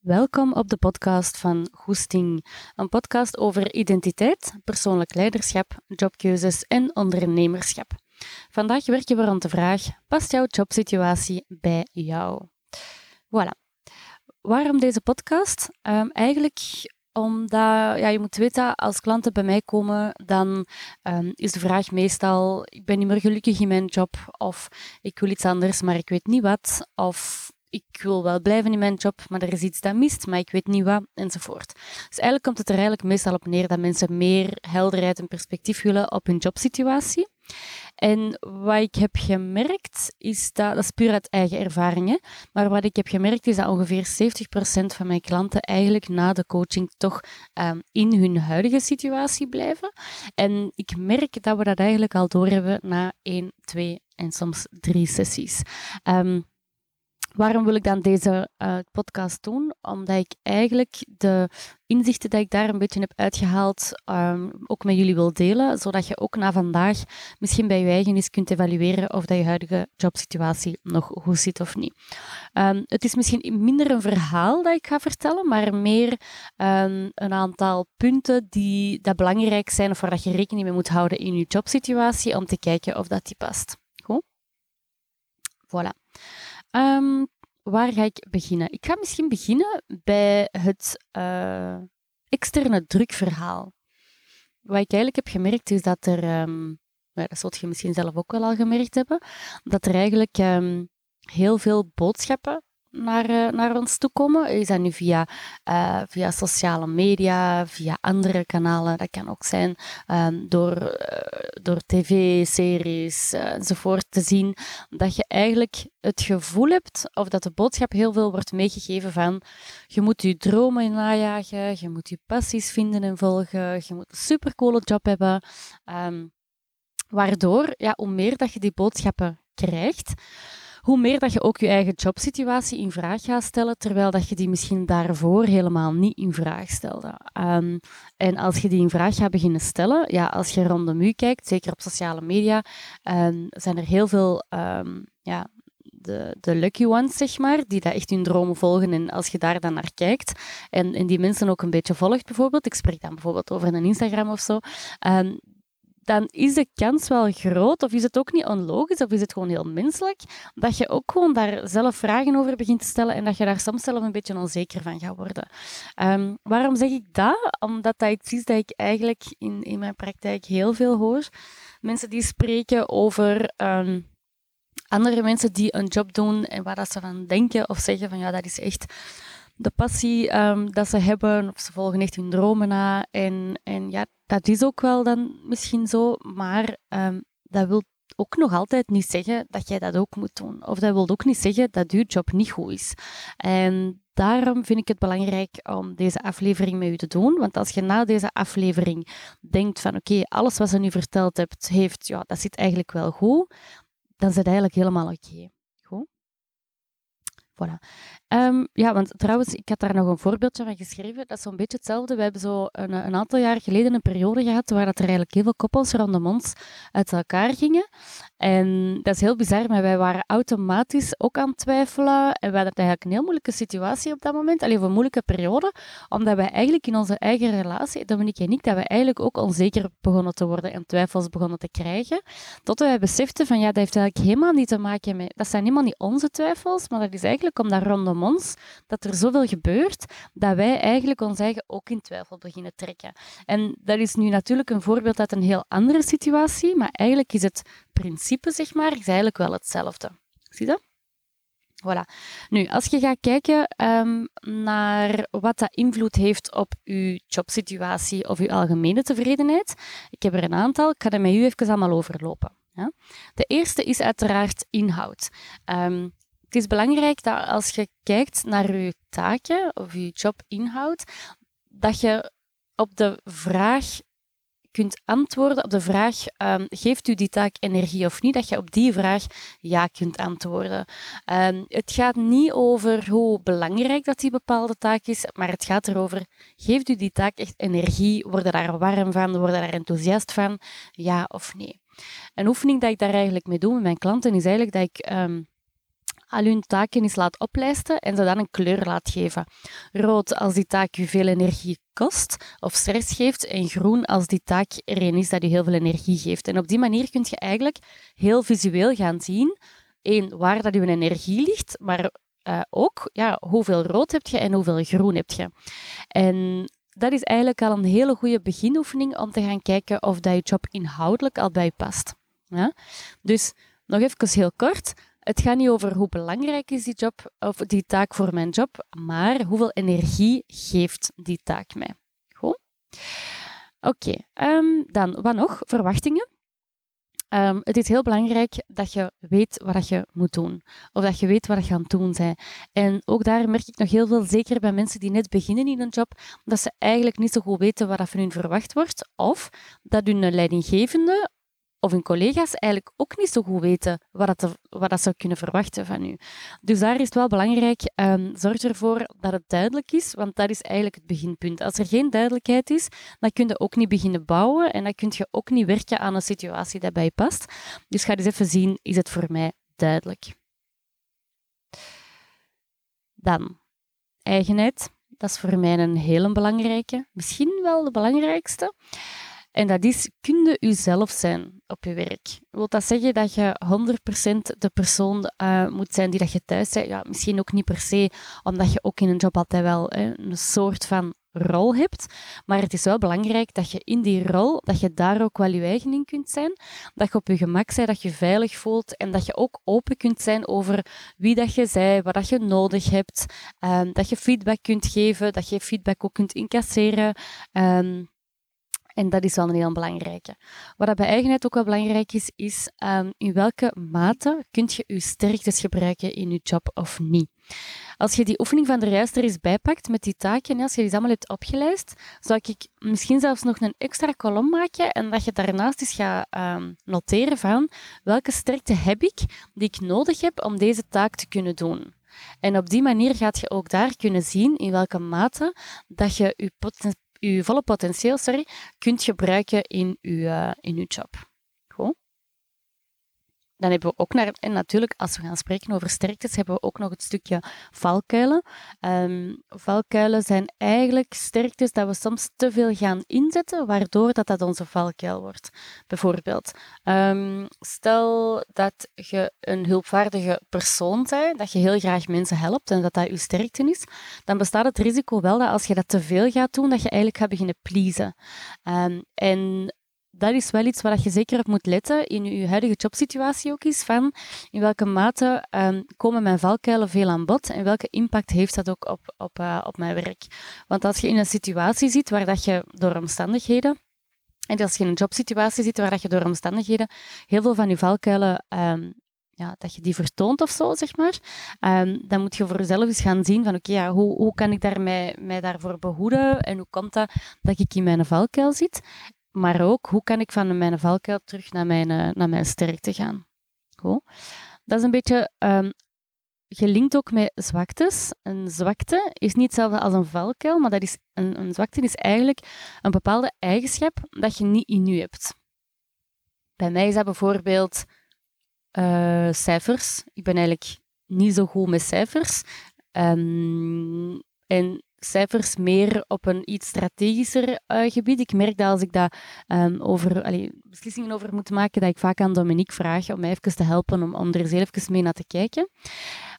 Welkom op de podcast van Goesting, een podcast over identiteit, persoonlijk leiderschap, jobkeuzes en ondernemerschap. Vandaag werken we rond de vraag: past jouw jobsituatie bij jou? Voilà. Waarom deze podcast? Um, eigenlijk omdat ja, je moet weten, als klanten bij mij komen, dan um, is de vraag meestal: ik ben niet meer gelukkig in mijn job, of ik wil iets anders, maar ik weet niet wat, of ik wil wel blijven in mijn job, maar er is iets dat mist, maar ik weet niet wat, enzovoort. Dus eigenlijk komt het er eigenlijk meestal op neer dat mensen meer helderheid en perspectief willen op hun jobsituatie. En wat ik heb gemerkt, is dat, dat is puur uit eigen ervaringen, maar wat ik heb gemerkt is dat ongeveer 70% van mijn klanten eigenlijk na de coaching toch um, in hun huidige situatie blijven. En ik merk dat we dat eigenlijk al doorhebben na 1, 2 en soms drie sessies. Um, Waarom wil ik dan deze uh, podcast doen? Omdat ik eigenlijk de inzichten die ik daar een beetje heb uitgehaald um, ook met jullie wil delen, zodat je ook na vandaag misschien bij je eigen kunt evalueren of dat je huidige jobsituatie nog goed zit of niet. Um, het is misschien minder een verhaal dat ik ga vertellen, maar meer um, een aantal punten die dat belangrijk zijn of waar dat je rekening mee moet houden in je jobsituatie om te kijken of dat die past. Goed? Voilà. Um, waar ga ik beginnen? Ik ga misschien beginnen bij het uh, externe drukverhaal. Wat ik eigenlijk heb gemerkt is dat er, um, dat zult je misschien zelf ook wel al gemerkt hebben, dat er eigenlijk um, heel veel boodschappen naar, uh, naar ons toe komen. Is dat nu via, uh, via sociale media, via andere kanalen. Dat kan ook zijn um, door, uh, door tv-series enzovoort te zien. Dat je eigenlijk het gevoel hebt, of dat de boodschap heel veel wordt meegegeven van je moet je dromen najagen, je moet je passies vinden en volgen, je moet een supercoole job hebben. Um, waardoor, ja, hoe meer dat je die boodschappen krijgt, hoe meer dat je ook je eigen jobsituatie in vraag gaat stellen, terwijl dat je die misschien daarvoor helemaal niet in vraag stelde. Um, en als je die in vraag gaat beginnen stellen, ja, als je rondom u kijkt, zeker op sociale media, um, zijn er heel veel um, ja, de, de lucky ones, zeg maar, die dat echt hun dromen volgen. En als je daar dan naar kijkt en, en die mensen ook een beetje volgt, bijvoorbeeld, ik spreek dan bijvoorbeeld over een Instagram of zo, dan is de kans wel groot, of is het ook niet onlogisch, of is het gewoon heel menselijk, dat je ook gewoon daar zelf vragen over begint te stellen en dat je daar soms zelf een beetje onzeker van gaat worden. Um, waarom zeg ik dat? Omdat dat iets is dat ik eigenlijk in, in mijn praktijk heel veel hoor. Mensen die spreken over um, andere mensen die een job doen en waar dat ze van denken of zeggen van ja, dat is echt de passie um, dat ze hebben, of ze volgen echt hun dromen na. En, en ja, dat is ook wel dan misschien zo, maar um, dat wil ook nog altijd niet zeggen dat jij dat ook moet doen. Of dat wil ook niet zeggen dat je job niet goed is. En daarom vind ik het belangrijk om deze aflevering met u te doen. Want als je na deze aflevering denkt van oké, alles wat ze nu verteld hebt, heeft, ja, dat zit eigenlijk wel goed, dan het eigenlijk helemaal oké. Goed? Voilà. Um, ja, want trouwens, ik had daar nog een voorbeeldje van geschreven. Dat is zo'n beetje hetzelfde. We hebben zo een, een, aantal jaar geleden een periode gehad waar dat er eigenlijk heel veel koppels rondom ons uit elkaar gingen. En dat is heel bizar, maar wij waren automatisch ook aan het twijfelen. En we hadden eigenlijk een heel moeilijke situatie op dat moment. Alleen een moeilijke periode. Omdat wij eigenlijk in onze eigen relatie, Dominique en ik, dat we eigenlijk ook onzeker begonnen te worden en twijfels begonnen te krijgen. Tot wij beseften van ja, dat heeft eigenlijk helemaal niet te maken met... Dat zijn helemaal niet onze twijfels, maar dat is eigenlijk omdat rondom ons dat er zoveel gebeurt dat wij eigenlijk ons eigen ook in twijfel beginnen trekken. En dat is nu natuurlijk een voorbeeld uit een heel andere situatie, maar eigenlijk is het principe, zeg maar, is eigenlijk wel hetzelfde. Zie je dat? Voilà. Nu, als je gaat kijken um, naar wat dat invloed heeft op je jobsituatie of je algemene tevredenheid, ik heb er een aantal, ik ga er met u even allemaal overlopen. Ja? De eerste is uiteraard inhoud. Um, het is belangrijk dat als je kijkt naar je taken of je jobinhoud, dat je op de vraag kunt antwoorden op de vraag: um, geeft u die taak energie of niet? Dat je op die vraag ja kunt antwoorden. Um, het gaat niet over hoe belangrijk dat die bepaalde taak is, maar het gaat erover: geeft u die taak echt energie? Worden daar warm van? Worden daar enthousiast van? Ja of nee? Een oefening dat ik daar eigenlijk mee doe met mijn klanten is eigenlijk dat ik um, al taken eens laat oplijsten en ze dan een kleur laat geven. Rood als die taak u veel energie kost of stress geeft en groen als die taak er een is dat u heel veel energie geeft. En op die manier kun je eigenlijk heel visueel gaan zien één, waar dat uw energie ligt, maar uh, ook ja, hoeveel rood heb je en hoeveel groen heb je. En dat is eigenlijk al een hele goede beginoefening om te gaan kijken of dat je job inhoudelijk al bij past. Ja? Dus nog even heel kort. Het gaat niet over hoe belangrijk is die job of die taak voor mijn job, maar hoeveel energie geeft die taak mij. Goed? Oké, ehm, dan wat nog? Verwachtingen. Um, het is heel belangrijk dat je weet wat je moet doen. Of dat je weet wat je aan het doen bent. En ook daar merk ik nog heel veel, zeker bij mensen die net beginnen in een job, dat ze eigenlijk niet zo goed weten wat van hun verwacht wordt. Of dat hun leidinggevende of hun collega's eigenlijk ook niet zo goed weten wat, dat, wat dat ze kunnen verwachten van u. Dus daar is het wel belangrijk, um, zorg ervoor dat het duidelijk is, want dat is eigenlijk het beginpunt. Als er geen duidelijkheid is, dan kun je ook niet beginnen bouwen en dan kun je ook niet werken aan een situatie die bij je past. Dus ga eens even zien, is het voor mij duidelijk? Dan, eigenheid. Dat is voor mij een hele belangrijke, misschien wel de belangrijkste. En dat is, kun je jezelf zijn op je werk. Wil dat zeggen dat je 100% de persoon uh, moet zijn die dat je thuis bent? Ja, misschien ook niet per se, omdat je ook in een job altijd wel hè, een soort van rol hebt. Maar het is wel belangrijk dat je in die rol, dat je daar ook wel je eigen in kunt zijn. Dat je op je gemak bent, dat je veilig voelt en dat je ook open kunt zijn over wie dat je zij, wat dat je nodig hebt. Um, dat je feedback kunt geven, dat je feedback ook kunt incasseren. Um, en dat is wel een heel belangrijke. Wat bij eigenheid ook wel belangrijk is, is um, in welke mate kun je je sterktes gebruiken in je job of niet. Als je die oefening van de er eens bijpakt met die taken, als je die allemaal hebt opgelijst, zou ik misschien zelfs nog een extra kolom maken en dat je daarnaast eens gaat um, noteren van welke sterkte heb ik die ik nodig heb om deze taak te kunnen doen. En op die manier gaat je ook daar kunnen zien in welke mate dat je je je volle potentieel sorry, kunt gebruiken in je, uh, in uw job. Dan hebben we ook naar, en natuurlijk, als we gaan spreken over sterktes, hebben we ook nog het stukje valkuilen. Um, valkuilen zijn eigenlijk sterktes dat we soms te veel gaan inzetten, waardoor dat, dat onze valkuil wordt. Bijvoorbeeld, um, stel dat je een hulpvaardige persoon bent, dat je heel graag mensen helpt en dat dat je sterkte is, dan bestaat het risico wel dat als je dat te veel gaat doen, dat je eigenlijk gaat beginnen pleasen. Um, en dat is wel iets waar je zeker op moet letten in je huidige jobsituatie ook is van in welke mate um, komen mijn valkuilen veel aan bod en welke impact heeft dat ook op, op, uh, op mijn werk. Want als je in een situatie zit waar dat je door omstandigheden en als je in een jobsituatie zit waar dat je door omstandigheden heel veel van je valkuilen um, ja, dat je die vertoont of zo, zeg maar, um, dan moet je voor jezelf eens gaan zien van oké, ja, hoe, hoe kan ik daar mij, mij daarvoor behoeden en hoe komt dat dat ik in mijn valkuil zit? Maar ook hoe kan ik van mijn valkuil terug naar mijn, eh, naar mijn sterkte gaan. Goed. Dat is een beetje um, gelinkt ook met zwaktes. Een zwakte is niet hetzelfde als een valkuil, maar dat is, een, een zwakte is eigenlijk een bepaalde eigenschap dat je niet in je hebt. Bij mij is dat bijvoorbeeld uh, cijfers. Ik ben eigenlijk niet zo goed met cijfers. Um, en cijfers meer op een iets strategischer uh, gebied. Ik merk dat als ik daar um, over, beslissingen over moet maken, dat ik vaak aan Dominique vraag om mij even te helpen om, om er eens even mee naar te kijken.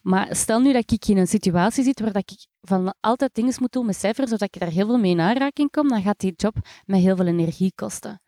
Maar stel nu dat ik in een situatie zit waar dat ik van altijd dingen moet doen met cijfers, zodat ik daar heel veel mee in aanraking kom, dan gaat die job mij heel veel energie kosten.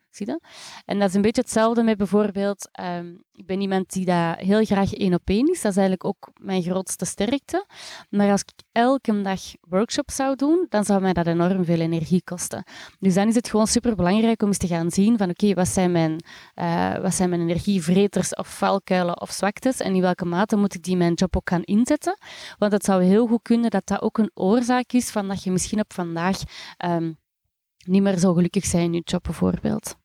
En dat is een beetje hetzelfde met bijvoorbeeld, um, ik ben iemand die dat heel graag één op één is. Dat is eigenlijk ook mijn grootste sterkte. Maar als ik elke dag workshops zou doen, dan zou mij dat enorm veel energie kosten. Dus dan is het gewoon super belangrijk om eens te gaan zien van oké, wat zijn mijn, uh, wat zijn mijn energievreters of valkuilen of zwaktes en in welke mate moet ik die mijn job ook gaan inzetten. Want het zou heel goed kunnen dat dat ook een oorzaak is van dat je misschien op vandaag um, niet meer zo gelukkig bent in je job bijvoorbeeld.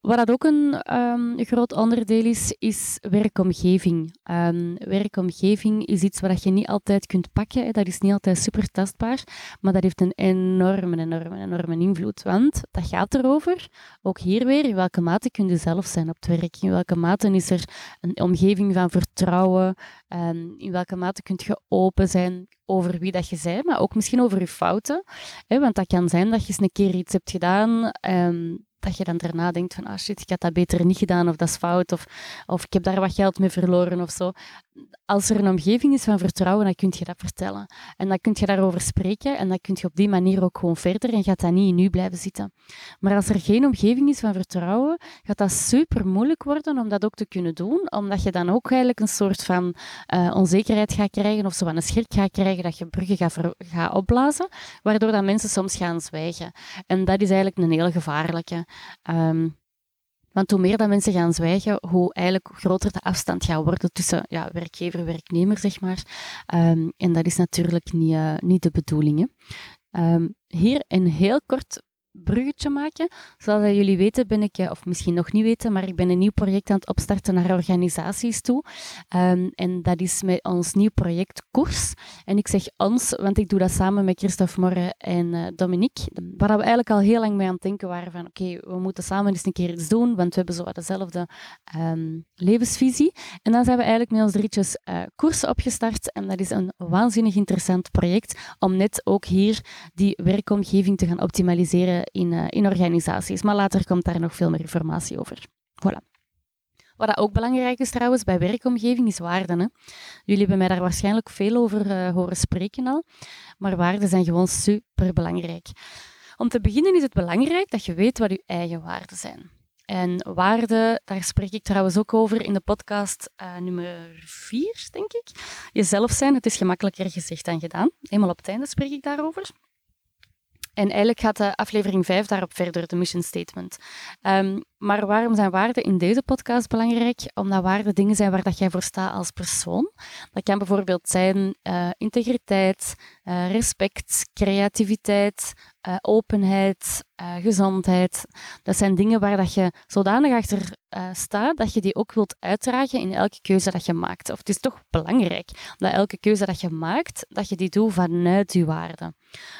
Wat dat ook een um, groot onderdeel is, is werkomgeving. Um, werkomgeving is iets wat je niet altijd kunt pakken. Dat is niet altijd super tastbaar, maar dat heeft een enorme, enorme, enorme invloed. Want dat gaat erover, ook hier weer, in welke mate kun je zelf zijn op het werk? In welke mate is er een omgeving van vertrouwen? Um, in welke mate kun je open zijn over wie dat je bent, maar ook misschien over je fouten. Want dat kan zijn dat je eens een keer iets hebt gedaan dat je dan daarna denkt van, ah shit, ik had dat beter niet gedaan, of dat is fout, of, of ik heb daar wat geld mee verloren, of zo. Als er een omgeving is van vertrouwen, dan kun je dat vertellen. En dan kun je daarover spreken, en dan kun je op die manier ook gewoon verder, en gaat dat niet in u blijven zitten. Maar als er geen omgeving is van vertrouwen, gaat dat super moeilijk worden om dat ook te kunnen doen, omdat je dan ook eigenlijk een soort van uh, onzekerheid gaat krijgen, of zo een schrik gaat krijgen, dat je bruggen gaat, opblazen, waardoor dat mensen soms gaan zwijgen. En dat is eigenlijk een heel gevaarlijke. Um, want hoe meer dat mensen gaan zwijgen, hoe eigenlijk groter de afstand gaat worden tussen ja, werkgever en werknemer, zeg maar. Um, en dat is natuurlijk niet, uh, niet de bedoeling. Um, hier een heel kort bruggetje maken. Zoals jullie weten ben ik, eh, of misschien nog niet weten, maar ik ben een nieuw project aan het opstarten naar organisaties toe. Um, en dat is met ons nieuw project Koers. En ik zeg ons, want ik doe dat samen met Christophe Morre en uh, Dominique. Waar we eigenlijk al heel lang mee aan het denken waren van oké, we moeten samen eens een keer iets doen, want we hebben zo dezelfde um, levensvisie. En dan zijn we eigenlijk met ons drietjes uh, Koers opgestart. En dat is een waanzinnig interessant project om net ook hier die werkomgeving te gaan optimaliseren in, uh, in organisaties. Maar later komt daar nog veel meer informatie over. Voilà. Wat ook belangrijk is trouwens bij werkomgeving is waarden. Hè. Jullie hebben mij daar waarschijnlijk veel over uh, horen spreken al, maar waarden zijn gewoon super belangrijk. Om te beginnen is het belangrijk dat je weet wat je eigen waarden zijn. En waarden, daar spreek ik trouwens ook over in de podcast uh, nummer 4, denk ik. Jezelf zijn, het is gemakkelijker gezegd dan gedaan. Eenmaal op het einde spreek ik daarover. En eigenlijk gaat de aflevering 5 daarop verder, de mission statement. Um, maar waarom zijn waarden in deze podcast belangrijk? Omdat waarden dingen zijn waar dat jij voor staat als persoon. Dat kan bijvoorbeeld zijn uh, integriteit, uh, respect, creativiteit, uh, openheid, gezondheid. Dat zijn dingen waar dat je zodanig achter staat dat je die ook wilt uitdragen in elke keuze dat je maakt. Of het is toch belangrijk dat elke keuze dat je maakt, dat je die doet vanuit je waarden.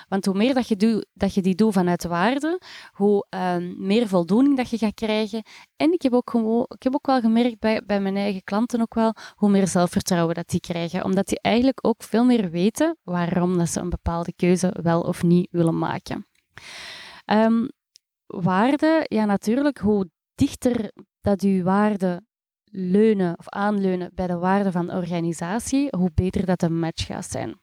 Want hoe meer dat je, doet, dat je die doet vanuit waarden, hoe ehm, meer voldoening dat je gaat krijgen en ik heb ook, ik heb ook wel gemerkt bij, bij mijn eigen klanten ook wel hoe meer zelfvertrouwen dat die krijgen. Omdat die eigenlijk ook veel meer weten waarom dat ze een bepaalde keuze wel of niet willen maken. Um, waarde, ja natuurlijk, hoe dichter dat uw waarden leunen of aanleunen bij de waarden van de organisatie, hoe beter dat een match gaat zijn.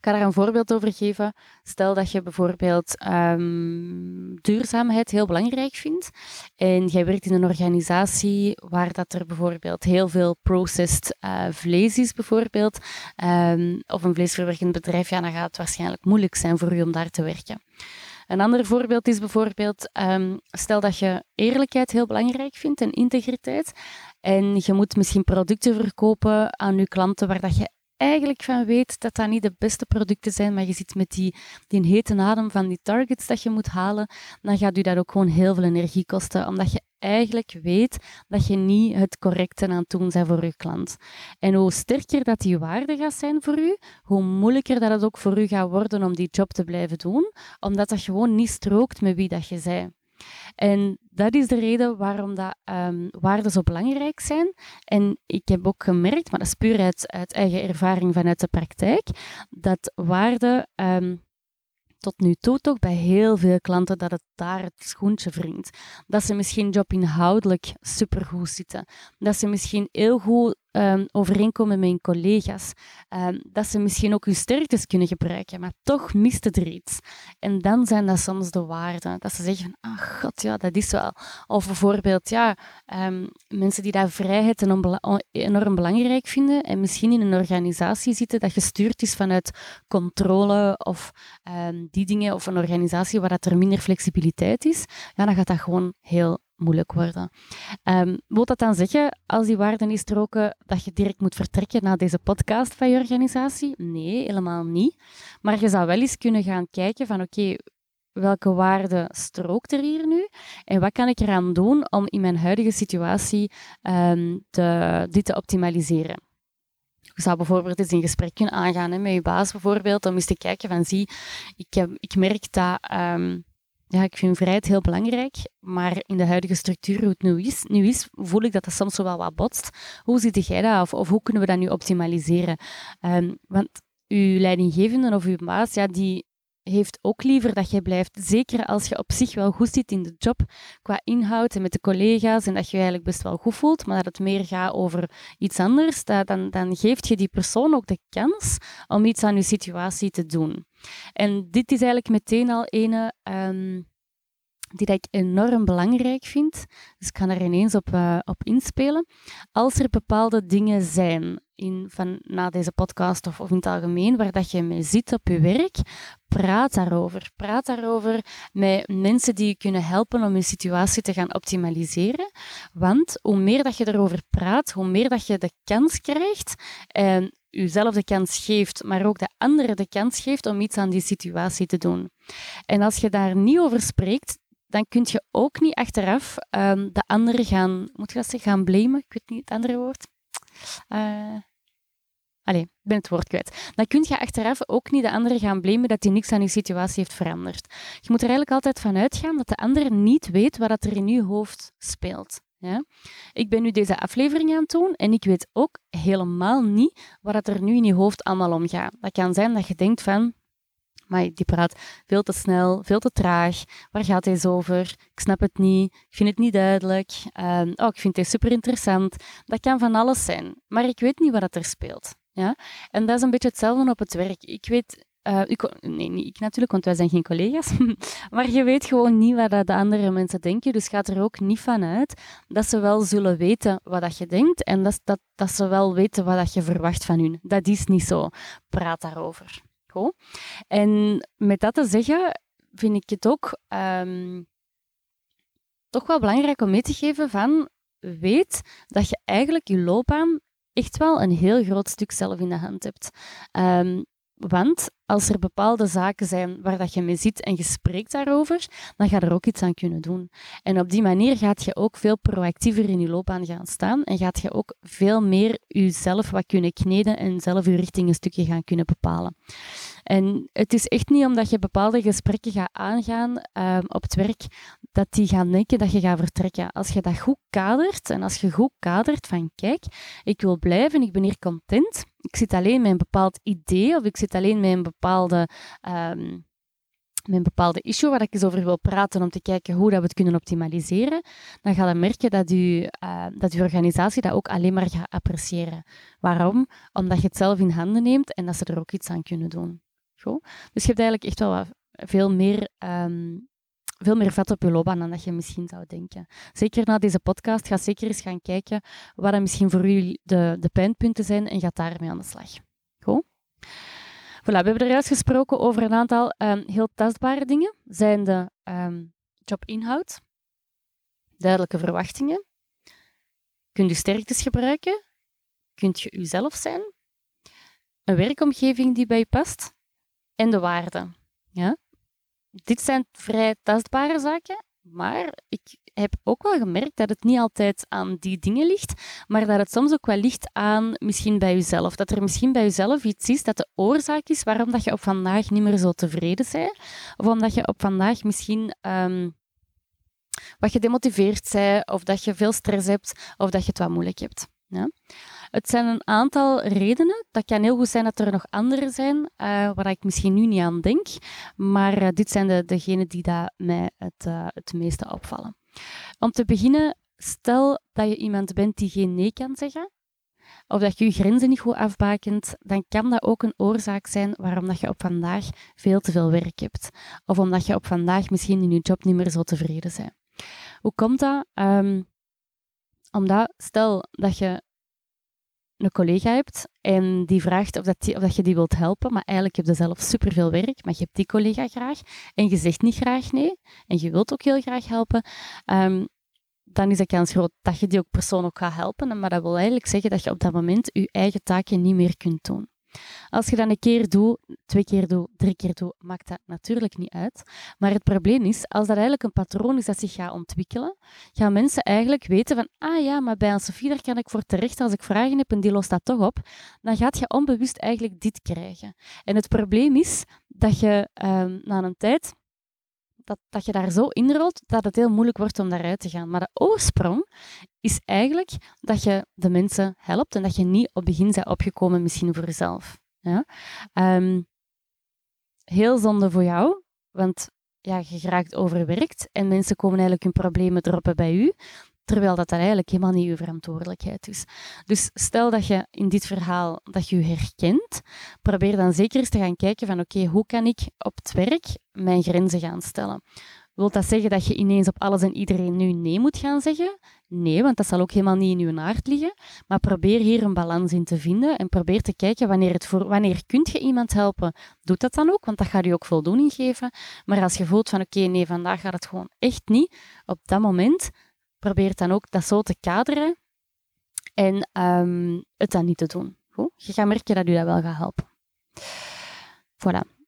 Ik ga daar een voorbeeld over geven. Stel dat je bijvoorbeeld um, duurzaamheid heel belangrijk vindt en jij werkt in een organisatie waar dat er bijvoorbeeld heel veel processed uh, vlees is, bijvoorbeeld, um, of een vleesverwerkend bedrijf, ja, dan gaat het waarschijnlijk moeilijk zijn voor je om daar te werken. Een ander voorbeeld is bijvoorbeeld, um, stel dat je eerlijkheid heel belangrijk vindt en integriteit. En je moet misschien producten verkopen aan je klanten waar dat je eigenlijk van weet dat dat niet de beste producten zijn, maar je zit met die, die hete adem van die targets dat je moet halen, dan gaat u dat ook gewoon heel veel energie kosten, omdat je eigenlijk weet dat je niet het correcte aan het doen bent voor je klant. En hoe sterker dat die waarde gaat zijn voor u, hoe moeilijker dat het ook voor u gaat worden om die job te blijven doen, omdat dat gewoon niet strookt met wie dat je bent. En dat is de reden waarom dat, um, waarden zo belangrijk zijn. En ik heb ook gemerkt, maar dat is puur uit, uit eigen ervaring vanuit de praktijk, dat waarden um, tot nu toe toch bij heel veel klanten dat het daar het schoentje wringt. Dat ze misschien jobinhoudelijk supergoed zitten. Dat ze misschien heel goed um, overeenkomen met hun collega's. Um, dat ze misschien ook hun sterktes kunnen gebruiken, maar toch mist het er iets. En dan zijn dat soms de waarden. Dat ze zeggen ah god, ja, dat is wel. Of bijvoorbeeld, ja, um, mensen die daar vrijheid enorm belangrijk vinden en misschien in een organisatie zitten dat gestuurd is vanuit controle of die dingen, of een organisatie waar dat er minder flexibiliteit is, ja, dan gaat dat gewoon heel moeilijk worden. Um, wil dat dan zeggen, als die waarden niet stroken, dat je direct moet vertrekken na deze podcast van je organisatie? Nee, helemaal niet. Maar je zou wel eens kunnen gaan kijken van oké, welke waarde strookt er hier nu en wat kan ik eraan doen om in mijn huidige situatie um, te, dit te optimaliseren. Je zou bijvoorbeeld eens een gesprek kunnen aangaan hè, met je baas bijvoorbeeld, om eens te kijken van zie, ik, heb, ik merk dat um, ja, ik vind vrijheid heel belangrijk, maar in de huidige structuur, hoe het nu is, nu is voel ik dat dat soms wel wat botst. Hoe ziet jij dat? Of, of hoe kunnen we dat nu optimaliseren? Um, want uw leidinggevende of uw baas, ja, die heeft ook liever dat jij blijft, zeker als je op zich wel goed zit in de job, qua inhoud en met de collega's, en dat je je eigenlijk best wel goed voelt, maar dat het meer gaat over iets anders, dan, dan geeft je die persoon ook de kans om iets aan je situatie te doen. En dit is eigenlijk meteen al een um, die ik enorm belangrijk vind. Dus ik kan er ineens op, uh, op inspelen. Als er bepaalde dingen zijn in, van, na deze podcast of, of in het algemeen, waar dat je mee zit op je werk, praat daarover. Praat daarover met mensen die je kunnen helpen om je situatie te gaan optimaliseren. Want hoe meer dat je erover praat, hoe meer dat je de kans krijgt en jezelf de kans geeft, maar ook de anderen de kans geeft om iets aan die situatie te doen. En als je daar niet over spreekt, dan kun je ook niet achteraf um, de anderen gaan, moet je dat zeggen, gaan blamen. Ik weet niet het andere woord. Uh, Allee, ik ben het woord kwijt. Dan kun je achteraf ook niet de andere gaan blamen dat hij niks aan je situatie heeft veranderd. Je moet er eigenlijk altijd van uitgaan dat de ander niet weet wat er in je hoofd speelt. Ja? Ik ben nu deze aflevering aan het doen en ik weet ook helemaal niet wat er nu in je hoofd allemaal omgaat. Dat kan zijn dat je denkt van, maar die praat veel te snel, veel te traag. Waar gaat hij over? Ik snap het niet. Ik vind het niet duidelijk. Uh, oh, ik vind het super interessant. Dat kan van alles zijn. Maar ik weet niet wat er speelt. Ja? En dat is een beetje hetzelfde op het werk. Ik weet, ik, nee, niet ik natuurlijk, want wij zijn geen collega's. maar je weet gewoon niet wat de andere mensen denken. Dus gaat er ook niet van uit dat ze wel zullen weten wat dat je denkt en dat, dat, dat ze wel weten wat dat je verwacht van hun. Dat is niet zo. Praat daarover. En met dat te zeggen, vind ik het ook um, toch wel belangrijk om mee te geven van weet dat je eigenlijk je loopbaan echt wel een heel groot stuk zelf in de hand hebt. Um, want als er bepaalde zaken zijn waar dat je mee zit en je spreekt daarover, dan ga je er ook iets aan kunnen doen. En op die manier gaat je ook veel proactiever in je loopbaan gaan staan en gaat je ook veel meer jezelf wat kunnen kneden en zelf je richting een stukje gaan kunnen bepalen. En het is echt niet omdat je bepaalde gesprekken gaat aangaan um, op het werk, dat die gaan denken dat je gaat vertrekken. Als je dat goed kadert en als je goed kadert van kijk, ik wil blijven, ik ben hier content, ik zit alleen met een bepaald idee of ik zit alleen met een bepaalde... Um, met een bepaalde issue waar ik eens over wil praten om te kijken hoe dat we het kunnen optimaliseren, dan ga je merken dat je, uh, dat je organisatie dat ook alleen maar gaat appreciëren. Waarom? Omdat je het zelf in handen neemt en dat ze er ook iets aan kunnen doen. Dus je hebt eigenlijk echt wel veel meer, um, veel meer vet op je loopbaan dan dat je misschien zou denken. Zeker na deze podcast, ga zeker eens gaan kijken wat er misschien voor u de, de pijnpunten zijn en ga daarmee aan de slag. Goed? Voilà, we hebben er gesproken over een aantal um, heel tastbare dingen. Zijn de um, jobinhoud, duidelijke verwachtingen, kunt je sterktes gebruiken, kunt je uzelf zijn, een werkomgeving die bij je past en de waarde. Ja? Dit zijn vrij tastbare zaken, maar ik heb ook wel gemerkt dat het niet altijd aan die dingen ligt, maar dat het soms ook wel ligt aan misschien bij jezelf. Dat er misschien bij jezelf iets is dat de oorzaak is waarom dat je op vandaag niet meer zo tevreden bent, of omdat je op vandaag misschien um, wat gedemotiveerd bent, of dat je veel stress hebt, of dat je het wat moeilijk hebt. Ja? Het zijn een aantal redenen. Dat kan heel goed zijn dat er nog andere zijn, uh, waar ik misschien nu niet aan denk. Maar uh, dit zijn de, degenen die dat mij het, uh, het meeste opvallen. Om te beginnen, stel dat je iemand bent die geen nee kan zeggen, of dat je je grenzen niet goed afbakent, dan kan dat ook een oorzaak zijn waarom dat je op vandaag veel te veel werk hebt. Of omdat je op vandaag misschien in je job niet meer zo tevreden bent. Hoe komt dat? Um, omdat, stel dat je een collega hebt en die vraagt of, dat of dat je die wilt helpen, maar eigenlijk heb je zelf superveel werk, maar je hebt die collega graag en je zegt niet graag nee en je wilt ook heel graag helpen, um, dan is de kans groot dat je die ook persoon ook gaat helpen. Maar dat wil eigenlijk zeggen dat je op dat moment je eigen taken niet meer kunt doen. Als je dat een keer doet, twee keer doet, drie keer doet, maakt dat natuurlijk niet uit. Maar het probleem is, als dat eigenlijk een patroon is dat zich gaat ontwikkelen, gaan mensen eigenlijk weten van, ah ja, maar bij een Sofie daar kan ik voor terecht als ik vragen heb en die lost dat toch op. Dan gaat je onbewust eigenlijk dit krijgen. En het probleem is dat je um, na een tijd dat, dat je daar zo inrolt dat het heel moeilijk wordt om daaruit te gaan. Maar de oorsprong is eigenlijk dat je de mensen helpt en dat je niet op begin bent opgekomen misschien voor jezelf. Ja? Um, heel zonde voor jou, want ja, je raakt overwerkt en mensen komen eigenlijk hun problemen droppen bij u terwijl dat, dat eigenlijk helemaal niet uw verantwoordelijkheid is. Dus stel dat je in dit verhaal dat je, herkent, probeer dan zeker eens te gaan kijken van oké, hoe kan ik op het werk mijn grenzen gaan stellen? Wilt dat zeggen dat je ineens op alles en iedereen nu nee moet gaan zeggen? Nee, want dat zal ook helemaal niet in je aard liggen. Maar probeer hier een balans in te vinden en probeer te kijken wanneer, het voor, wanneer kunt je iemand helpen. Doe dat dan ook, want dat gaat je ook voldoening geven. Maar als je voelt van oké, nee, vandaag gaat het gewoon echt niet, op dat moment probeer dan ook dat zo te kaderen en um, het dan niet te doen. Goed? Je gaat merken dat u dat wel gaat helpen. Voilà.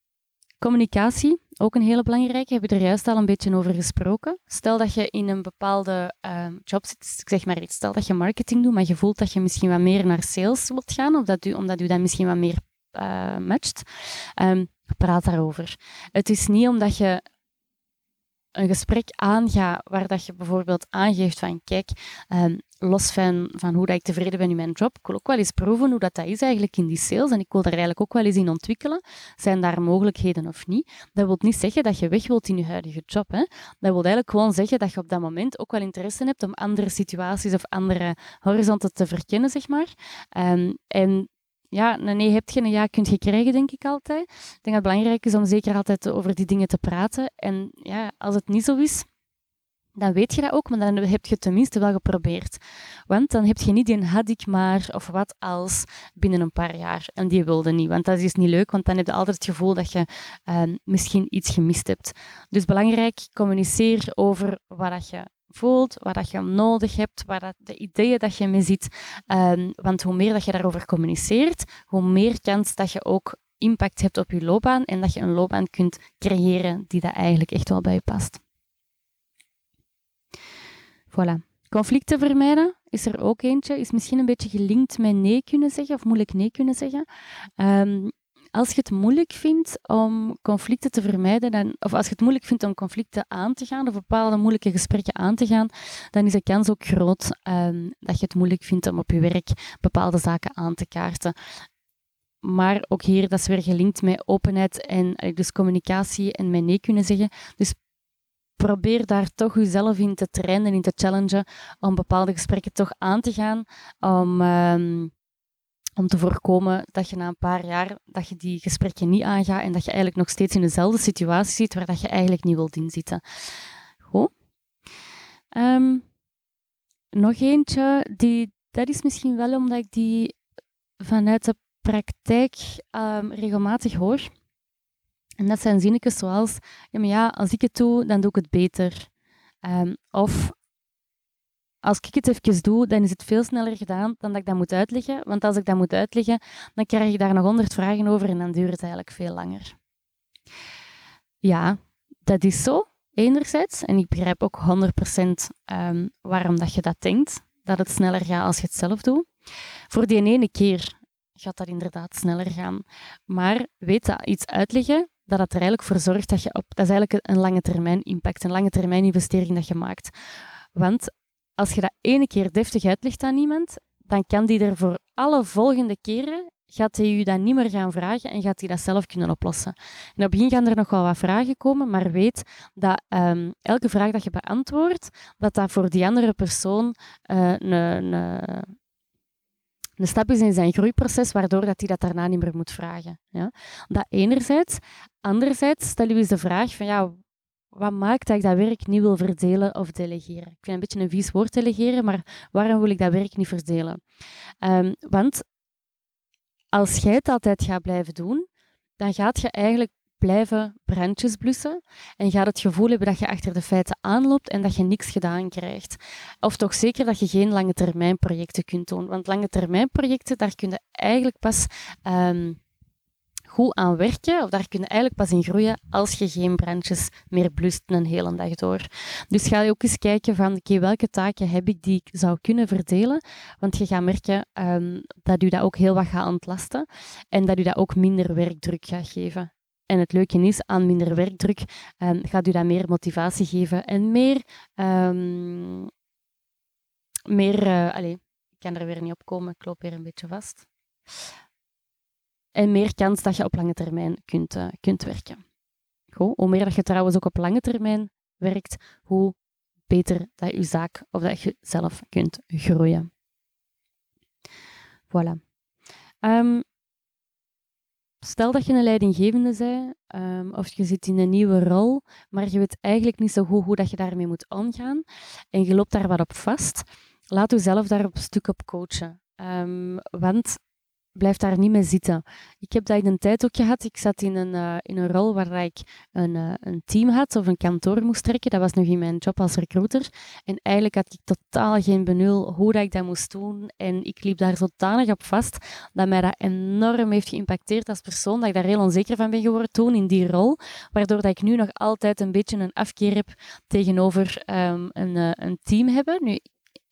Communicatie, ook een hele belangrijke, hebben we er juist al een beetje over gesproken. Stel dat je in een bepaalde um, job zit, ik zeg maar stel dat je marketing doet, maar je voelt dat je misschien wat meer naar sales wilt gaan, of dat u, omdat u dat misschien wat meer uh, matcht, um, praat daarover. Het is niet omdat je een gesprek aanga waar dat je bijvoorbeeld aangeeft van kijk, um, los van, van hoe dat ik tevreden ben in mijn job, ik wil ook wel eens proeven hoe dat, dat is eigenlijk in die sales en ik wil daar eigenlijk ook wel eens in ontwikkelen. Zijn daar mogelijkheden of niet? Dat wil niet zeggen dat je weg wilt in je huidige job. Hè? Dat wil eigenlijk gewoon zeggen dat je op dat moment ook wel interesse hebt om andere situaties of andere horizonten te verkennen, zeg maar. Um, en ja, een nee heb je, een ja kunt je krijgen, denk ik altijd. Ik denk dat het belangrijk is om zeker altijd over die dingen te praten. En ja, als het niet zo is, dan weet je dat ook, maar dan heb je tenminste wel geprobeerd. Want dan heb je niet die had ik maar of wat als binnen een paar jaar. En die wilde niet, want dat is niet leuk, want dan heb je altijd het gevoel dat je uh, misschien iets gemist hebt. Dus belangrijk, communiceer over wat je voelt, wat dat je nodig hebt, waar dat, de ideeën dat je mee ziet. Um, want hoe meer dat je daarover communiceert, hoe meer kans dat je ook impact hebt op je loopbaan en dat je een loopbaan kunt creëren die dat eigenlijk echt wel bij je past. Voilà. Conflicten vermijden is er ook eentje. Is misschien een beetje gelinkt met nee kunnen zeggen of moeilijk nee kunnen zeggen. Um, als je het moeilijk vindt om conflicten te vermijden, dan, of als je het moeilijk vindt om conflicten aan te gaan, of bepaalde moeilijke gesprekken aan te gaan, dan is de kans ook groot um, dat je het moeilijk vindt om op je werk bepaalde zaken aan te kaarten. Maar ook hier, dat is weer gelinkt met openheid en eh, dus communicatie en met nee kunnen zeggen. Dus probeer daar toch jezelf in te trainen, en in te challengen, om bepaalde gesprekken toch aan te gaan, om... Um, om te voorkomen dat je na een paar jaar dat je die gesprekken niet aangaat en dat je eigenlijk nog steeds in dezelfde situatie zit waar dat je eigenlijk niet wilt inzitten. Goed. Um, nog eentje, die, dat is misschien wel omdat ik die vanuit de praktijk um, regelmatig hoor. En dat zijn zinnetjes zoals, ja, maar ja, als ik het doe, dan doe ik het beter. Um, of als ik het even doe, dan is het veel sneller gedaan dan dat ik dat moet uitleggen. Want als ik dat moet uitleggen, dan krijg ik daar nog honderd vragen over en dan duurt het eigenlijk veel langer. Ja, dat is zo, enerzijds. En ik begrijp ook 100% um, ehm, waarom dat je dat denkt, dat het sneller gaat als je het zelf doet. Voor die ene keer gaat dat inderdaad sneller gaan. Maar weet dat iets uitleggen, dat het er eigenlijk voor zorgt dat je op... Dat is eigenlijk een lange termijn impact, een lange termijn investering dat je maakt. Want als je dat ene keer deftig uitlegt aan iemand, dan kan die er voor alle volgende keren gaat hij je dat niet meer gaan vragen en gaat hij dat zelf kunnen oplossen. En op het begin gaan er nog wel wat vragen komen, maar weet dat um, elke vraag dat je beantwoordt, dat dat voor die andere persoon een, een, een stap is in zijn groeiproces, waardoor dat hij dat daarna niet meer moet vragen. Ja? Dat enerzijds. Anderzijds stel je eens de vraag van, ja, wat maakt dat ik dat werk niet wil verdelen of delegeren? Ik vind een beetje een vies woord delegeren, maar waarom wil ik dat werk niet verdelen? Um, want als jij het altijd gaat blijven doen, dan gaat je eigenlijk blijven brandjes blussen en gaat het gevoel hebben dat je achter de feiten aanloopt en dat je niks gedaan krijgt. Of toch zeker dat je geen lange termijn projecten kunt doen. Want lange termijn projecten, daar kun je eigenlijk pas um, goed aan werken, of daar kun je eigenlijk pas in groeien als je geen brandjes meer blust een hele dag door. Dus ga je ook eens kijken van, oké, welke taken heb ik die ik zou kunnen verdelen? Want je gaat merken um, dat u dat ook heel wat gaat ontlasten en dat u dat ook minder werkdruk gaat geven. En het leuke is, aan minder werkdruk um, gaat u dat meer motivatie geven en meer... Um, meer uh, allez, ik kan er weer niet op komen, ik loop weer een beetje vast en meer kans dat je op lange termijn kunt, uh, kunt werken. Goed. Hoe meer dat je trouwens ook op lange termijn werkt, hoe beter dat je zaak of dat je zelf kunt groeien. Voilà. Um, stel dat je een leidinggevende bent, um, of je zit in een nieuwe rol, maar je weet eigenlijk niet zo goed hoe dat je daarmee moet omgaan, en je loopt daar wat op vast, laat jezelf daar op stuk op coachen. Um, want blijf daar niet mee zitten. Ik heb dat in een tijd ook gehad. Ik zat in een, uh, in een rol waar ik een, uh, een team had of een kantoor moest trekken. Dat was nog in mijn job als recruiter. En eigenlijk had ik totaal geen benul hoe dat ik dat moest doen. En ik liep daar zodanig op vast dat mij dat enorm heeft geïmpacteerd als persoon. Dat ik daar heel onzeker van ben geworden toen in die rol. Waardoor dat ik nu nog altijd een beetje een afkeer heb tegenover um, een, uh, een team hebben. Nu,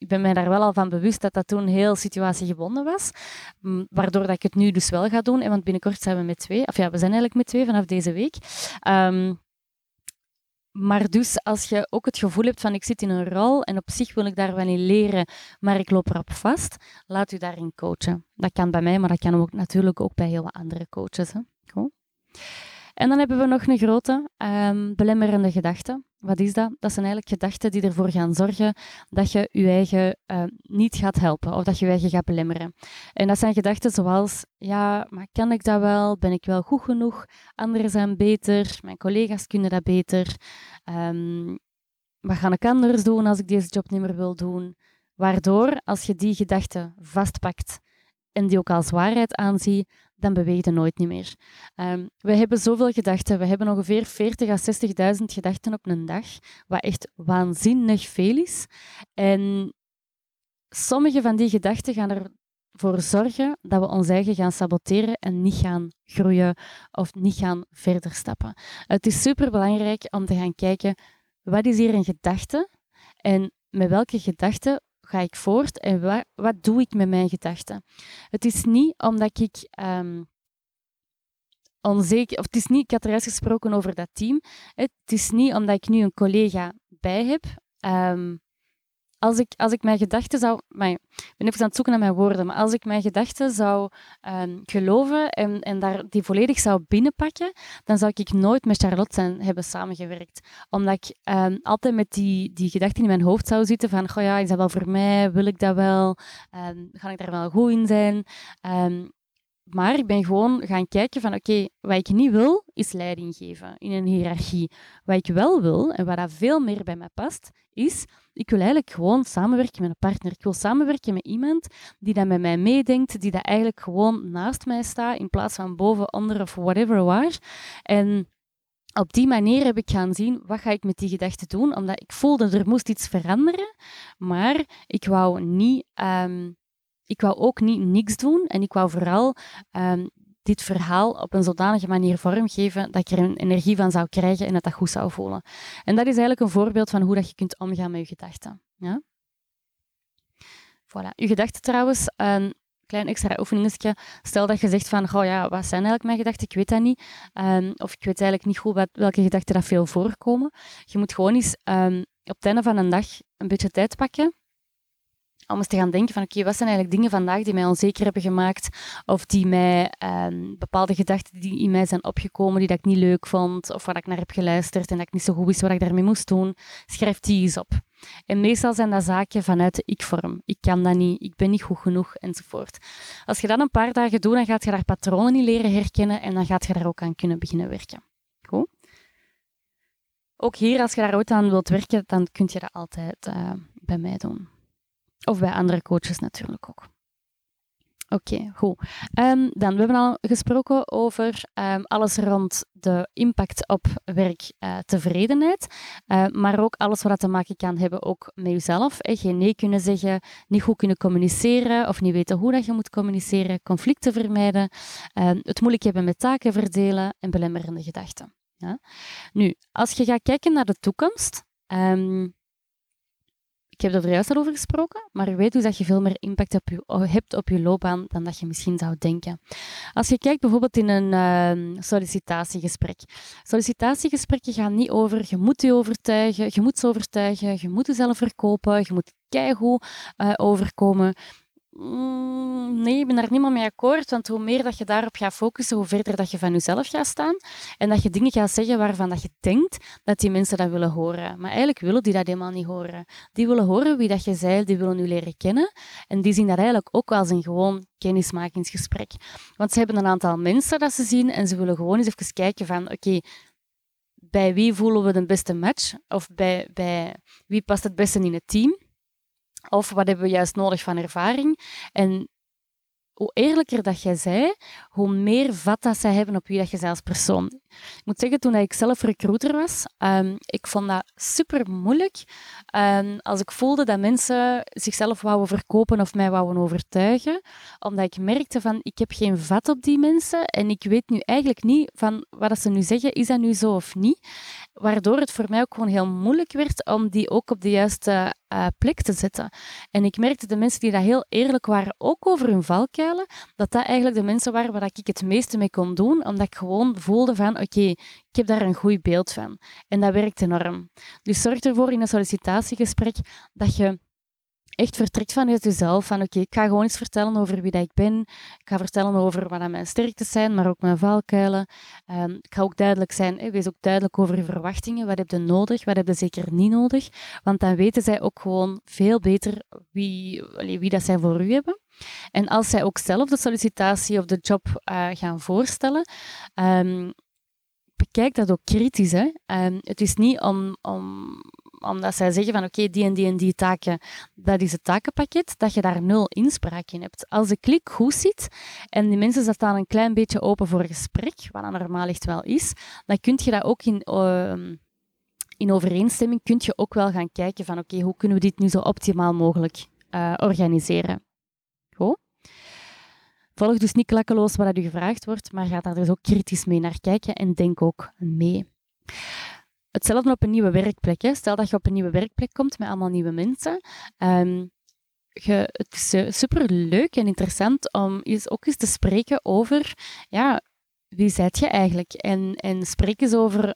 ik ben mij daar wel al van bewust dat dat toen heel situatiegebonden was. Waardoor dat ik het nu dus wel ga doen. En want binnenkort zijn we met twee. Of ja, we zijn eigenlijk met twee vanaf deze week. Um, maar dus als je ook het gevoel hebt van ik zit in een rol en op zich wil ik daar wel in leren, maar ik loop erop vast, laat u daarin coachen. Dat kan bij mij, maar dat kan ook natuurlijk ook bij heel wat andere coaches. Hè? Cool. En dan hebben we nog een grote um, belemmerende gedachte. Wat is dat? Dat zijn eigenlijk gedachten die ervoor gaan zorgen dat je je eigen uh, niet gaat helpen of dat je je eigen gaat belemmeren. En dat zijn gedachten zoals, ja, maar kan ik dat wel? Ben ik wel goed genoeg? Anderen zijn beter, mijn collega's kunnen dat beter. Um, wat ga ik anders doen als ik deze job niet meer wil doen? Waardoor, als je die gedachten vastpakt en die ook als waarheid aanziet, dan beweeg je nooit niet meer. Um, we hebben zoveel gedachten. We hebben ongeveer 40.000 à 60.000 gedachten op een dag, wat echt waanzinnig veel is. En sommige van die gedachten gaan ervoor zorgen dat we ons eigen gaan saboteren en niet gaan groeien of niet gaan verder stappen. Het is superbelangrijk om te gaan kijken, wat is hier een gedachte en met welke gedachte ga ik voort en wat, wat doe ik met mijn gedachten? Het is niet omdat ik um, onzeker, of het is niet, ik had er eens gesproken over dat team. Het is niet omdat ik nu een collega bij heb um, als ik, als ik mijn gedachten zou. Maar ik ben even aan het zoeken naar mijn woorden. Maar als ik mijn gedachten zou um, geloven en, en daar die volledig zou binnenpakken, dan zou ik nooit met Charlotte zijn, hebben samengewerkt. Omdat ik um, altijd met die, die gedachten in mijn hoofd zou zitten: van, goh ja, is dat wel voor mij? Wil ik dat wel? Ga ik daar wel goed in zijn? Maar ik ben gewoon gaan kijken van oké, wat ik niet wil, is leiding geven in een hiërarchie. Wat ik wel wil, en wat dat veel meer bij mij past, is ik wil eigenlijk gewoon samenwerken met een partner. Ik wil samenwerken met iemand die dat met mij meedenkt, die dat eigenlijk gewoon naast mij staat, in plaats van boven, onder of whatever waar. En op die manier heb ik gaan zien, wat ga ik met die gedachten doen? Omdat ik voelde, er moest iets veranderen, maar ik wou niet... Um, ik wou ook niet niks doen en ik wou vooral um, dit verhaal op een zodanige manier vormgeven dat ik er een energie van zou krijgen en dat dat goed zou voelen. En dat is eigenlijk een voorbeeld van hoe dat je kunt omgaan met je gedachten. Ja? Voilà. Je gedachten trouwens, een klein extra oefeningetje. Stel dat je zegt van, oh ja, wat zijn eigenlijk mijn gedachten? Ik weet dat niet. Um, of ik weet eigenlijk niet goed wat, welke gedachten dat veel voorkomen. Je moet gewoon eens op het einde van een dag een beetje tijd pakken om eens te gaan denken van oké, wat zijn eigenlijk dingen vandaag die mij onzeker hebben gemaakt of die mij um, bepaalde gedachten die in mij zijn opgekomen die dat ik niet leuk vond of waar ik naar heb geluisterd en dat ik niet zo goed wist wat ik daarmee moest doen, schrijf die eens op. En meestal zijn dat zaken vanuit de ik-vorm. Ik kan dat niet, ik ben niet goed genoeg, enzovoort. Als je dat een paar dagen doet, dan gaat je daar patronen in leren herkennen en dan gaat je daar ook aan kunnen beginnen werken. Goed? Ook hier, als je daar ooit aan wilt werken, dan kun je dat altijd uh, bij mij doen. Of bij andere coaches natuurlijk ook. Oké, goed. Um, dan, we hebben al gesproken over um, alles rond de impact op werktevredenheid, uh, maar ook alles wat te maken kan hebben ook met jezelf. Hè. Geen nee kunnen zeggen, niet goed kunnen communiceren of niet weten hoe dat je moet communiceren, conflicten vermijden, um, het moeilijk hebben met taken verdelen en belemmerende gedachten. Ja? Nu, als je gaat kijken naar de toekomst, ik heb er juist al over gesproken, maar je weet dus dat je veel meer impact hebt op je loopbaan dan dat je misschien zou denken. Als je kijkt bijvoorbeeld in een uh, sollicitatiegesprek. Sollicitatiegesprekken gaan niet over je moet je overtuigen, je moet ze overtuigen, je moet jezelf verkopen, je moet keigoed uh, overkomen. Mm, nee, ik ben daar niet meer mee akkoord, want hoe meer dat je daarop gaat focussen, hoe verder dat je van jezelf gaat staan en dat je dingen gaat zeggen waarvan dat je denkt dat die mensen dat willen horen. Maar eigenlijk willen die dat helemaal niet horen. Die willen horen wie dat je zei, die willen u leren kennen en die zien dat eigenlijk ook als een gewoon kennismakingsgesprek. Want ze hebben een aantal mensen dat ze zien en ze willen gewoon eens even kijken van, oké, bij wie voelen we de beste match? Of bij, bij wie past het beste in het team? Of wat hebben we juist nodig van ervaring? En hoe eerlijker dat jij zei, hoe meer vat dat zij hebben op wie dat je als persoon. Ik moet zeggen, toen ik zelf recruiter was, um, ik vond dat super moeilijk. Um, als ik voelde dat mensen zichzelf wouden verkopen of mij wouden overtuigen, omdat ik merkte van, ik heb geen vat op die mensen en ik weet nu eigenlijk niet van wat ze nu zeggen, is dat nu zo of niet? Waardoor het voor mij ook gewoon heel moeilijk werd om die ook op de juiste uh, plek te zetten. En ik merkte de mensen die dat heel eerlijk waren, ook over hun valkuilen, dat dat eigenlijk de mensen waren waar ik het meeste mee kon doen, omdat ik gewoon voelde van, oké, ik heb daar een goed beeld van. En dat werkt enorm. Dus zorg ervoor in een sollicitatiegesprek dat je echt vertrekt vanuit jezelf. Van oké, ik ga gewoon eens vertellen over wie dat ik ben. Ik ga vertellen over wat mijn sterktes zijn, maar ook mijn valkuilen. Um, ik ga ook duidelijk zijn, wees ook duidelijk over je verwachtingen. Wat heb je nodig, wat heb je zeker niet nodig? Want dan weten zij ook gewoon veel beter wie, wie dat zij voor u hebben. En als zij ook zelf de sollicitatie of de job uh, gaan voorstellen, um, bekijk dat ook kritisch. Hè. Het is niet om, om, omdat zij zeggen van oké, die en die en die taken, dat is het takenpakket, dat je daar nul inspraak in hebt. Als de klik goed zit en die mensen staan een klein beetje open voor gesprek, wat dan normaal echt wel is, dan kun je dat ook in... Uh, in overeenstemming kun je ook wel gaan kijken van oké, hoe kunnen we dit nu zo optimaal mogelijk uh, organiseren. Goed? Volg dus niet klakkeloos wat u gevraagd wordt, maar ga daar dus ook kritisch mee naar kijken en denk ook mee. Hetzelfde op een nieuwe werkplek. Hè. Stel dat je op een nieuwe werkplek komt met allemaal nieuwe mensen. Um, je, het is eh, super leuk en interessant om eens, ook eens te spreken over ja, wie zijt je eigenlijk? En, en spreek eens over,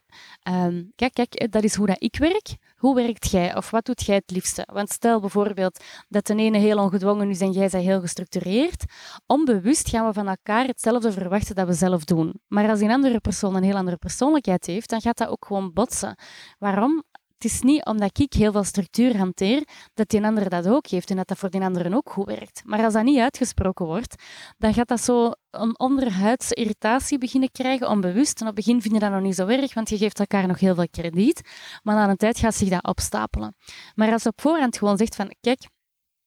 um, kijk, kijk, dat is hoe dat ik werk. Hoe werkt jij? Of wat doet jij het liefste? Want stel bijvoorbeeld dat de ene heel ongedwongen is en jij bent heel gestructureerd. Onbewust gaan we van elkaar hetzelfde verwachten dat we zelf doen. Maar als een andere persoon een heel andere persoonlijkheid heeft, dan gaat dat ook gewoon botsen. Waarom? Het is niet omdat ik heel veel structuur hanteer, dat die ander dat ook heeft en dat dat voor die anderen ook goed werkt. Maar als dat niet uitgesproken wordt, dan gaat dat zo een onderhuidse irritatie beginnen krijgen, onbewust. En op het begin vind je dat nog niet zo erg, want je geeft elkaar nog heel veel krediet. Maar na een tijd gaat zich dat opstapelen. Maar als je op voorhand gewoon zegt van, kijk,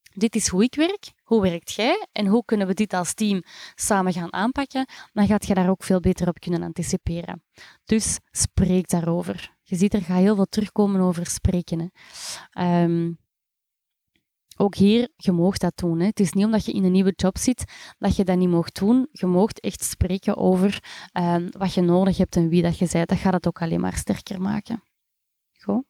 dit is hoe ik werk, hoe werkt jij en hoe kunnen we dit als team samen gaan aanpakken, dan gaat je daar ook veel beter op kunnen anticiperen. Dus spreek daarover. Je ziet, er gaat heel veel terugkomen over spreken. Hè. Um, ook hier, je moogt dat doen. Hè. Het is niet omdat je in een nieuwe job zit dat je dat niet mocht doen. Je moogt echt spreken over um, wat je nodig hebt en wie dat je bent. Dat gaat het ook alleen maar sterker maken. Goed.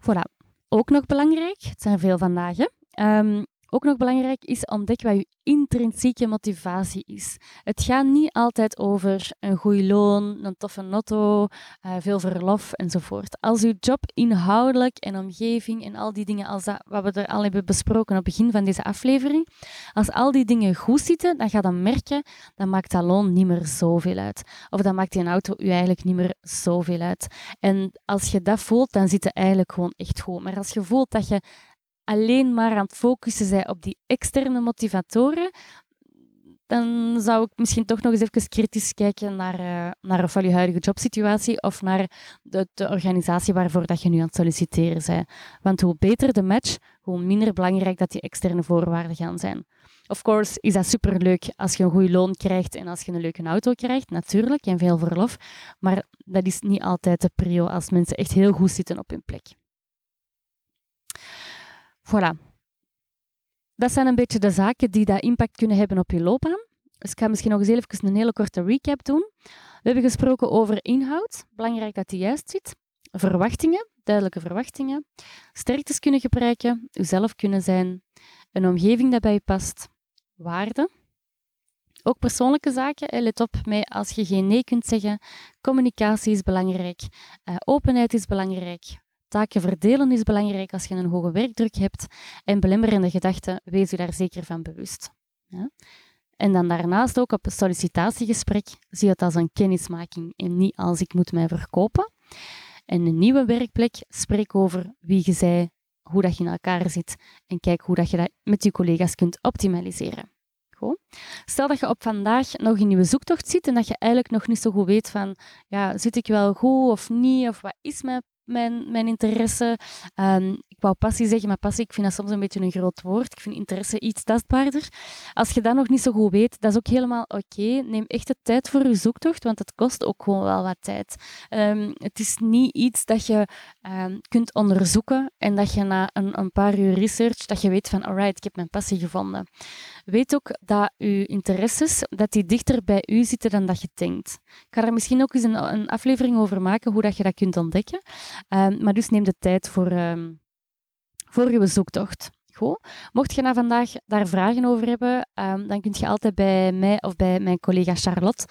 Voilà. Ook nog belangrijk, het zijn veel vandaag. Um, ook nog belangrijk is ontdek wat je intrinsieke motivatie is. Het gaat niet altijd over een goed loon, een toffe notto, uh, veel verlof enzovoort. Als je job inhoudelijk en omgeving en al die dingen, als dat, wat we er al hebben besproken op het begin van deze aflevering, als al die dingen goed zitten, dan ga je merken, dan maakt dat loon niet meer zoveel uit. Of dan maakt die auto je eigenlijk niet meer zoveel uit. En als je dat voelt, dan zit het eigenlijk gewoon echt goed. Maar als je voelt dat je alleen maar aan het focussen zijn op die externe motivatoren, dan zou ik misschien toch nog eens even kritisch kijken naar, uh, naar ofwel je huidige jobsituatie of naar de, de, organisatie waarvoor dat je nu aan het solliciteren bent. Want hoe beter de match, hoe minder belangrijk dat die externe voorwaarden gaan zijn. Of course is dat superleuk als je een goed loon krijgt en als je een leuke auto krijgt, natuurlijk, en veel verlof. Maar dat is niet altijd de prio als mensen echt heel goed zitten op hun plek. Voilà. Dat zijn een beetje de zaken die dat impact kunnen hebben op je loopbaan. Dus ik ga misschien nog eens even een hele korte recap doen. We hebben gesproken over inhoud, belangrijk dat die juist zit. Verwachtingen, duidelijke verwachtingen. Sterktes kunnen gebruiken, uzelf kunnen zijn. Een omgeving dat bij je past. Waarden. Ook persoonlijke zaken. Let op mee als je geen nee kunt zeggen. Communicatie is belangrijk. Uh, openheid is belangrijk. Taken verdelen is belangrijk als je een hoge werkdruk hebt. En belemmerende gedachten, wees u daar zeker van bewust. Ja? En dan daarnaast ook op een sollicitatiegesprek zie het als een kennismaking en niet als ik moet mij verkopen. En een nieuwe werkplek, spreek over wie je zij, hoe dat je in elkaar zit en kijk hoe dat je dat met je collega's kunt optimaliseren. Goed. Stel dat je op vandaag nog in je zoektocht zit en dat je eigenlijk nog niet zo goed weet van, ja, zit ik wel goed of niet, of wat is mijn mijn, interesse. Um, ik wou passie zeggen, maar passie, ik vind dat soms een beetje een groot woord. Ik vind interesse iets tastbaarder. Als je dat nog niet zo goed weet, dat is ook helemaal oké. Neem echt de tijd voor je zoektocht, want het kost ook gewoon wel wat tijd. Um, het is niet iets dat je um, kunt onderzoeken en dat je na een, een paar uur research, dat je weet van, alright, ik heb mijn passie gevonden. Weet ook dat je interesses, dat die dichter bij u zitten dan dat je denkt. Ik ga er misschien ook eens een, een aflevering over maken, hoe dat je dat kunt ontdekken. Um, maar dus neem de tijd voor, um, voor je zoektocht. Goed. Mocht je na vandaag daar vragen over hebben, um, dan kun je altijd bij mij of bij mijn collega Charlotte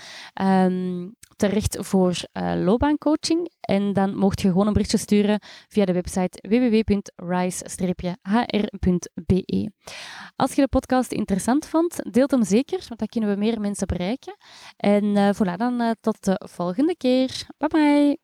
terecht voor uh, loopbaancoaching. En dan mocht je gewoon een berichtje sturen via de website www.rise-hr.be. Als je de podcast interessant vond, deel hem zeker, want dan kunnen we meer mensen bereiken. En uh, voilà, dan uh, tot de volgende keer. Bye bye!